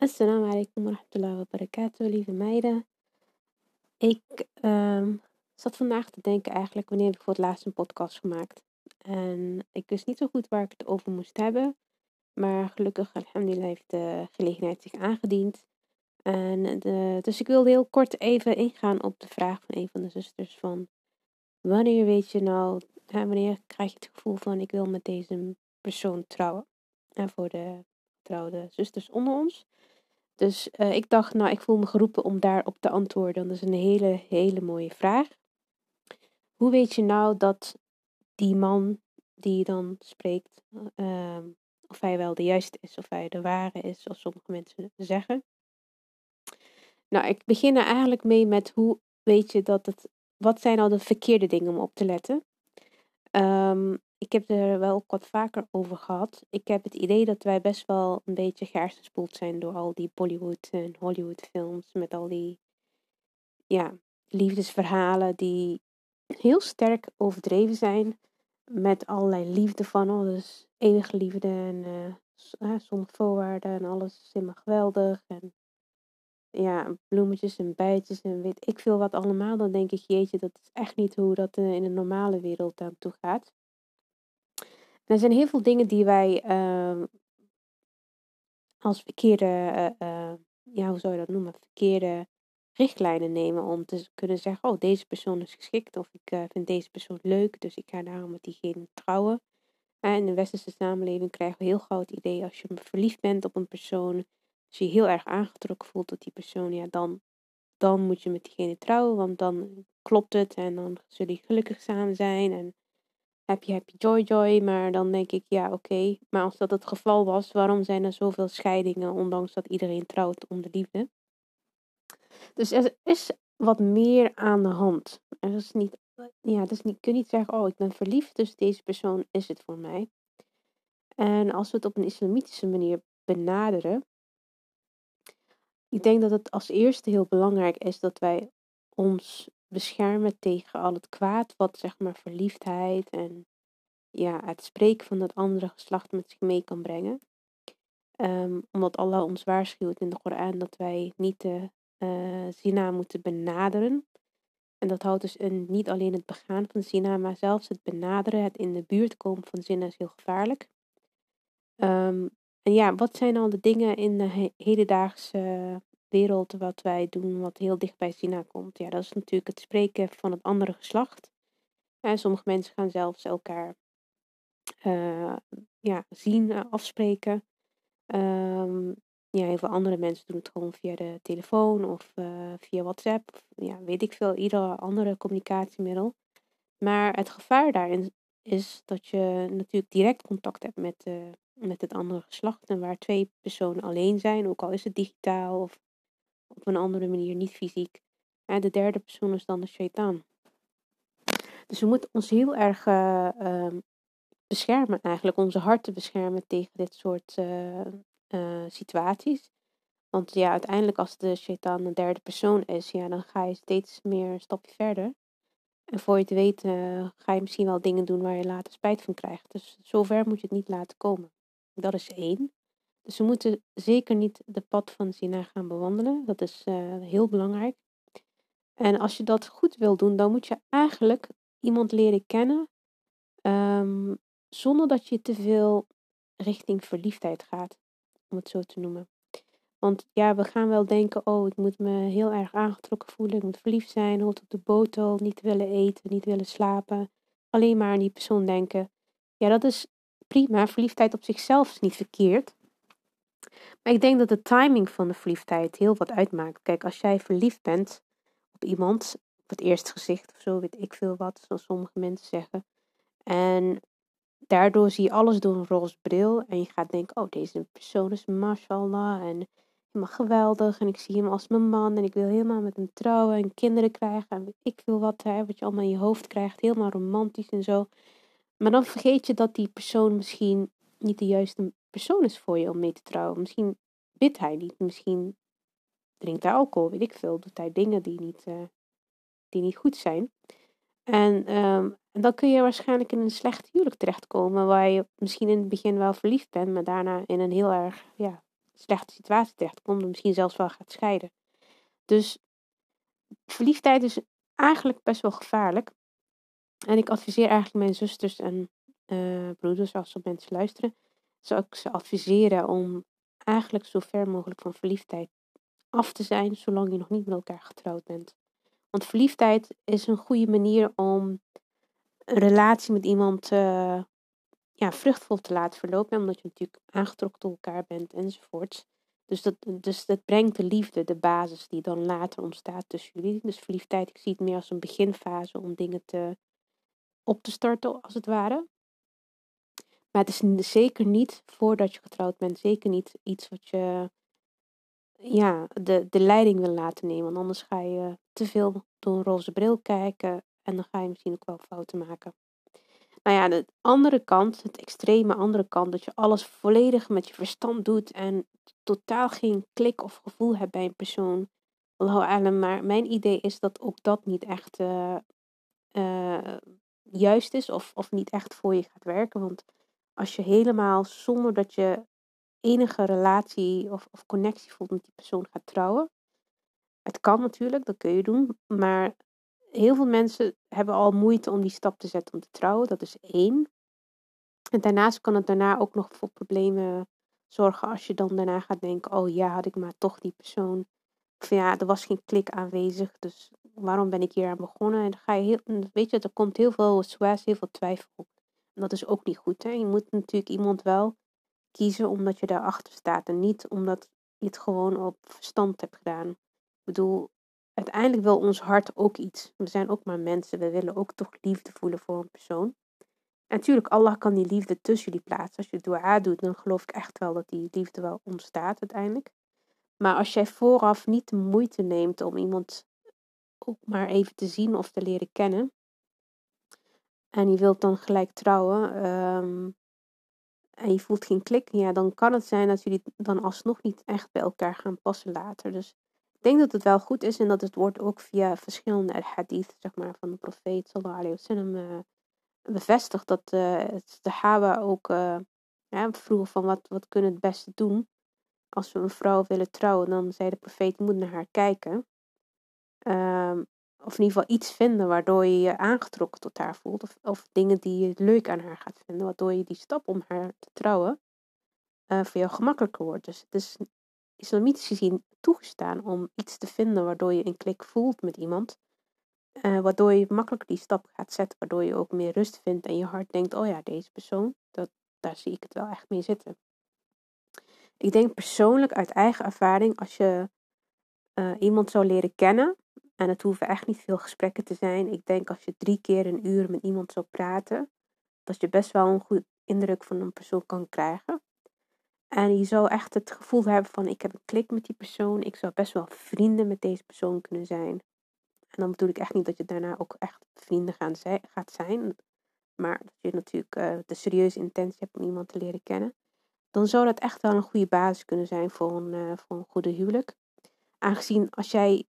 Assalamu alaikum wa rahmatullahi wa barakatuh, lieve meiden. Ik ehm, zat vandaag te denken eigenlijk wanneer heb ik voor het laatst een podcast gemaakt. En ik wist niet zo goed waar ik het over moest hebben. Maar gelukkig, alhamdulillah, heeft de gelegenheid zich aangediend. En de, dus ik wilde heel kort even ingaan op de vraag van een van de zusters van... Wanneer weet je nou, wanneer krijg je het gevoel van ik wil met deze persoon trouwen? En voor de trouwde zusters onder ons. Dus uh, ik dacht, nou, ik voel me geroepen om daarop te antwoorden. Dat is een hele, hele mooie vraag. Hoe weet je nou dat die man die je dan spreekt, uh, of hij wel de juiste is, of hij de ware is, zoals sommige mensen zeggen? Nou, ik begin er eigenlijk mee met hoe weet je dat het, wat zijn al de verkeerde dingen om op te letten? Um, ik heb er wel ook wat vaker over gehad. Ik heb het idee dat wij best wel een beetje gehersenspoeld zijn door al die Bollywood en Hollywood films. Met al die ja, liefdesverhalen die heel sterk overdreven zijn. Met allerlei liefde van alles. Eeuwige liefde en uh, zonder voorwaarden en alles is helemaal geweldig. En ja, bloemetjes en bijtjes en weet ik veel wat allemaal. Dan denk ik, jeetje, dat is echt niet hoe dat in de normale wereld aan toe gaat. Er zijn heel veel dingen die wij uh, als verkeerde, uh, ja, hoe zou je dat noemen, verkeerde richtlijnen nemen om te kunnen zeggen, oh, deze persoon is geschikt of ik uh, vind deze persoon leuk, dus ik ga daarom met diegene trouwen. En in de westerse samenleving krijgen we heel gauw het idee, als je verliefd bent op een persoon, als je je heel erg aangetrokken voelt tot die persoon, ja, dan, dan moet je met diegene trouwen, want dan klopt het en dan zullen jullie gelukkig samen zijn en happy, happy, joy, joy. Maar dan denk ik, ja, oké. Maar als dat het geval was, waarom zijn er zoveel scheidingen, ondanks dat iedereen trouwt om de liefde? Dus er is wat meer aan de hand. Er is niet, ja, dus niet, kun niet zeggen, oh, ik ben verliefd, dus deze persoon is het voor mij. En als we het op een islamitische manier benaderen, ik denk dat het als eerste heel belangrijk is dat wij ons beschermen tegen al het kwaad wat zeg maar verliefdheid en ja, het spreken van het andere geslacht met zich mee kan brengen. Um, omdat Allah ons waarschuwt in de Koran dat wij niet de uh, zina moeten benaderen. En dat houdt dus in niet alleen het begaan van zina, maar zelfs het benaderen, het in de buurt komen van zina is heel gevaarlijk. Um, en ja, wat zijn al de dingen in de hedendaagse wereld wat wij doen, wat heel dicht bij China komt. Ja, dat is natuurlijk het spreken van het andere geslacht. En sommige mensen gaan zelfs elkaar uh, ja, zien, uh, afspreken. Um, ja, heel veel andere mensen doen het gewoon via de telefoon of uh, via WhatsApp. Of, ja, weet ik veel, iedere andere communicatiemiddel. Maar het gevaar daarin is dat je natuurlijk direct contact hebt met, met het andere geslacht. En waar twee personen alleen zijn, ook al is het digitaal of op een andere manier, niet fysiek. En de derde persoon is dan de shaitaan. Dus we moeten ons heel erg uh, beschermen, eigenlijk onze harten beschermen tegen dit soort uh, situaties. Want ja, uiteindelijk als de shaitaan een derde persoon is, ja, dan ga je steeds meer een stapje verder. En voor je het weet ga je misschien wel dingen doen waar je later spijt van krijgt. Dus zover moet je het niet laten komen. Dat is één. We moeten zeker niet de pad van zina gaan bewandelen. Dat is uh, heel belangrijk. En als je dat goed wil doen, dan moet je eigenlijk iemand leren kennen. Um, zonder dat je te veel richting verliefdheid gaat. Om het zo te noemen. Want ja, we gaan wel denken, oh, ik moet me heel erg aangetrokken voelen. Ik moet verliefd zijn, hoort op de botel, niet willen eten, niet willen slapen. Alleen maar aan die persoon denken. Ja, dat is prima. Verliefdheid op zichzelf is niet verkeerd. Maar ik denk dat de timing van de verliefdheid heel wat uitmaakt. Kijk, als jij verliefd bent op iemand, op het eerste gezicht of zo, weet ik veel wat, zoals sommige mensen zeggen. En daardoor zie je alles door een roze bril. En je gaat denken, oh, deze persoon is mashallah en helemaal geweldig. En ik zie hem als mijn man en ik wil helemaal met hem trouwen en kinderen krijgen. En ik veel wat, hè, wat je allemaal in je hoofd krijgt. Helemaal romantisch en zo. Maar dan vergeet je dat die persoon misschien niet de juiste persoon is voor je om mee te trouwen. Misschien bidt hij niet, misschien drinkt hij alcohol, weet ik veel. Doet hij dingen die niet, uh, die niet goed zijn. En, um, en dan kun je waarschijnlijk in een slecht huwelijk terechtkomen, waar je misschien in het begin wel verliefd bent, maar daarna in een heel erg ja, slechte situatie terechtkomt en misschien zelfs wel gaat scheiden. Dus verliefdheid is eigenlijk best wel gevaarlijk. En ik adviseer eigenlijk mijn zusters en uh, broeders, als ze mensen luisteren, zou ik ze adviseren om eigenlijk zo ver mogelijk van verliefdheid af te zijn, zolang je nog niet met elkaar getrouwd bent. Want verliefdheid is een goede manier om een relatie met iemand uh, ja, vruchtvol te laten verlopen, omdat je natuurlijk aangetrokken tot elkaar bent enzovoort. Dus dat, dus dat brengt de liefde, de basis die dan later ontstaat tussen jullie. Dus verliefdheid, ik zie het meer als een beginfase om dingen te, op te starten, als het ware. Maar het is zeker niet voordat je getrouwd bent, zeker niet iets wat je ja, de, de leiding wil laten nemen. Want anders ga je te veel door een roze bril kijken en dan ga je misschien ook wel fouten maken. Nou ja, de andere kant, het extreme andere kant, dat je alles volledig met je verstand doet en totaal geen klik of gevoel hebt bij een persoon. Maar mijn idee is dat ook dat niet echt uh, uh, juist is of, of niet echt voor je gaat werken. Want als je helemaal zonder dat je enige relatie of, of connectie voelt met die persoon gaat trouwen. Het kan natuurlijk, dat kun je doen. Maar heel veel mensen hebben al moeite om die stap te zetten om te trouwen. Dat is één. En daarnaast kan het daarna ook nog voor problemen zorgen als je dan daarna gaat denken: oh ja, had ik maar toch die persoon. Of ja, er was geen klik aanwezig, dus waarom ben ik hier aan begonnen? En dan ga je heel, weet je, er komt heel veel stress, heel veel twijfel. Dat is ook niet goed. Hè? Je moet natuurlijk iemand wel kiezen omdat je daarachter staat en niet omdat je het gewoon op verstand hebt gedaan. Ik bedoel, uiteindelijk wil ons hart ook iets. We zijn ook maar mensen. We willen ook toch liefde voelen voor een persoon. En natuurlijk, Allah kan die liefde tussen jullie plaatsen. Als je dua doet, dan geloof ik echt wel dat die liefde wel ontstaat uiteindelijk. Maar als jij vooraf niet de moeite neemt om iemand ook maar even te zien of te leren kennen. En je wilt dan gelijk trouwen. Um, en je voelt geen klik, ja, dan kan het zijn dat jullie dan alsnog niet echt bij elkaar gaan passen later. Dus ik denk dat het wel goed is en dat het wordt ook via verschillende hadith, zeg maar, van de profeet sallallahu alayhi wasallam uh, bevestigd dat uh, de Hawa ook uh, vroegen van wat, wat kunnen het beste doen. Als we een vrouw willen trouwen, dan zei de profeet, moet naar haar kijken. Um, of in ieder geval iets vinden waardoor je je aangetrokken tot haar voelt. Of, dingen die je leuk aan haar gaat vinden, waardoor je die stap om haar te trouwen uh, voor jou gemakkelijker wordt. Dus het is islamitisch gezien toegestaan om iets te vinden waardoor je een klik voelt met iemand. Uh, waardoor je makkelijker die stap gaat zetten, waardoor je ook meer rust vindt en je hart denkt, oh ja, deze persoon, dat, daar zie ik het wel echt mee zitten. Ik denk persoonlijk uit eigen ervaring, als je uh, iemand zou leren kennen, en het hoeven echt niet veel gesprekken te zijn. Ik denk als je drie keer een uur met iemand zou praten, dat je best wel een goed indruk van een persoon kan krijgen. En je zou echt het gevoel hebben van ik heb een klik met die persoon. Ik zou best wel vrienden met deze persoon kunnen zijn. En dan bedoel ik echt niet dat je daarna ook echt vrienden gaan gaat zijn. Maar dat je natuurlijk uh, de serieuze intentie hebt om iemand te leren kennen. Dan zou dat echt wel een goede basis kunnen zijn voor een, uh, voor een goede huwelijk. Aangezien als jij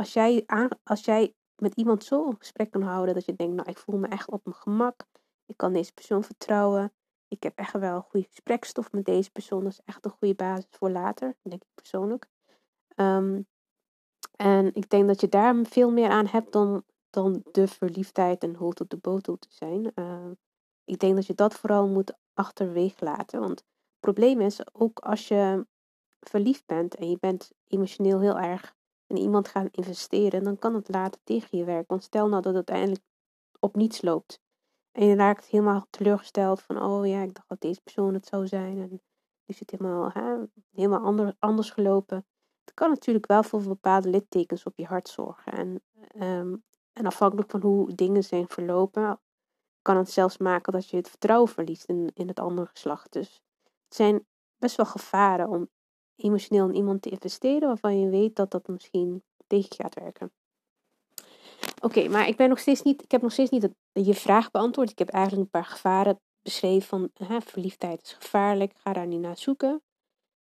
als jij, als jij met iemand zo een gesprek kan houden dat je denkt, nou ik voel me echt op mijn gemak, ik kan deze persoon vertrouwen, ik heb echt wel een goede gesprekstof met deze persoon, dat is echt een goede basis voor later, denk ik persoonlijk. Um, en ik denk dat je daar veel meer aan hebt dan, dan de verliefdheid en hoort op de botel te zijn. Uh, ik denk dat je dat vooral moet achterwege laten. Want het probleem is, ook als je verliefd bent en je bent emotioneel heel erg en iemand gaat investeren, dan kan het later tegen je werken. Want stel nou dat het uiteindelijk op niets loopt. En je raakt helemaal teleurgesteld van, oh ja, ik dacht dat deze persoon het zou zijn. En is het helemaal, hè, helemaal ander, anders gelopen. Het kan natuurlijk wel voor bepaalde littekens op je hart zorgen. En, ehm, en afhankelijk van hoe dingen zijn verlopen, kan het zelfs maken dat je het vertrouwen verliest in, in het andere geslacht. Dus het zijn best wel gevaren om emotioneel in iemand te investeren waarvan je weet dat dat misschien tegen gaat werken. Oké, maar ik ben nog steeds niet, ik heb nog steeds niet je vraag beantwoord. Ik heb eigenlijk een paar gevaren beschreven van hè, verliefdheid is gevaarlijk, ga daar niet naar zoeken.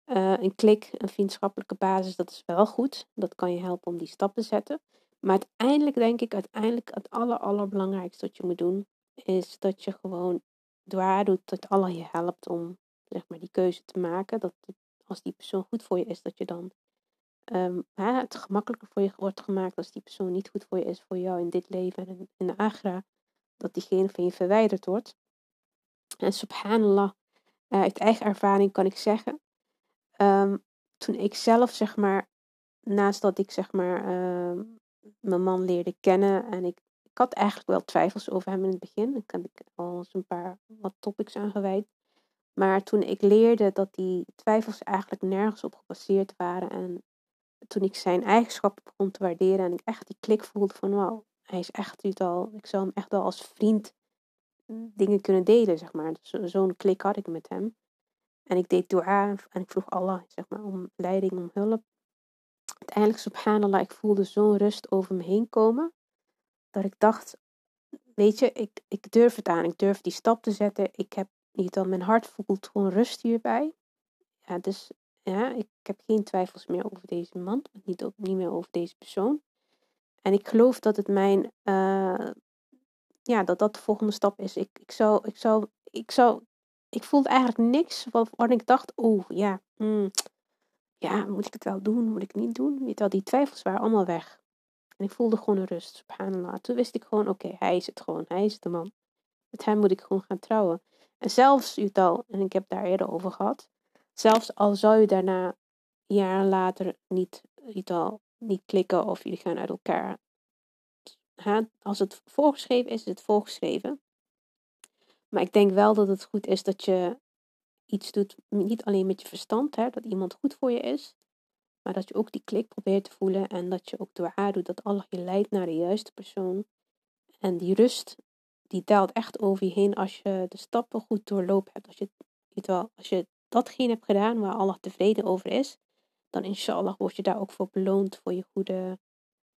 Uh, een klik, een vriendschappelijke basis, dat is wel goed. Dat kan je helpen om die stap te zetten. Maar uiteindelijk denk ik, uiteindelijk het aller, allerbelangrijkste wat je moet doen, is dat je gewoon dwar doet dat Allah je helpt om zeg maar, die keuze te maken. Dat als die persoon goed voor je is, dat je dan um, het gemakkelijker voor je wordt gemaakt als die persoon niet goed voor je is, voor jou in dit leven en in de agra, dat diegene van je verwijderd wordt. En subhanallah, uh, uit eigen ervaring kan ik zeggen, um, toen ik zelf zeg maar, naast dat ik zeg maar uh, mijn man leerde kennen en ik, ik had eigenlijk wel twijfels over hem in het begin. Ik heb ik al eens een paar wat topics aangeweid. Maar toen ik leerde dat die twijfels eigenlijk nergens op gebaseerd waren en toen ik zijn eigenschappen begon te waarderen en ik echt die klik voelde van wauw, hij is echt iets al, ik zou hem echt wel als vriend dingen kunnen delen, zeg maar. Dus zo'n klik had ik met hem. En ik deed dua en ik vroeg Allah, zeg maar, om leiding, om hulp. Uiteindelijk, subhanallah, ik voelde zo'n rust over me heen komen, dat ik dacht, weet je, ik, ik durf het aan, ik durf die stap te zetten. Ik heb niet al, mijn hart voelt gewoon rust hierbij. Ja, dus ja, ik heb geen twijfels meer over deze man, niet, op, niet meer over deze persoon. En ik geloof dat het mijn, uh, ja, dat dat de volgende stap is. Ik, ik zou, ik zou, ik zou, ik voelde eigenlijk niks waarvan ik dacht, oh ja, mm, ja, moet ik het wel doen, moet ik het niet doen? Weet die twijfels waren allemaal weg. En ik voelde gewoon een rust, subhanallah. Toen wist ik gewoon, oké, hij is het gewoon, hij is de man. Met hem moet ik gewoon gaan trouwen. En zelfs, Utal, en ik heb daar eerder over gehad, Zelfs al zou je daarna jaren later niet, niet, niet klikken of jullie gaan uit elkaar. Als het voorgeschreven is, is het voorgeschreven. Maar ik denk wel dat het goed is dat je iets doet, niet alleen met je verstand, hè, dat iemand goed voor je is, maar dat je ook die klik probeert te voelen en dat je ook door doet dat Allah je leidt naar de juiste persoon. En die rust, die daalt echt over je heen als je de stappen goed doorlopen hebt. Als je, weet wel, als je datgene hebt gedaan waar Allah tevreden over is, dan inshallah word je daar ook voor beloond voor je goede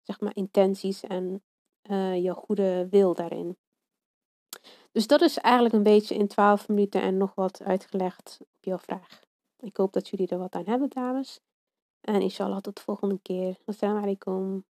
zeg maar, intenties en uh, je goede wil daarin. Dus dat is eigenlijk een beetje in 12 minuten en nog wat uitgelegd op jouw vraag. Ik hoop dat jullie er wat aan hebben, dames. En inshallah tot de volgende keer. Assalamu alaikum.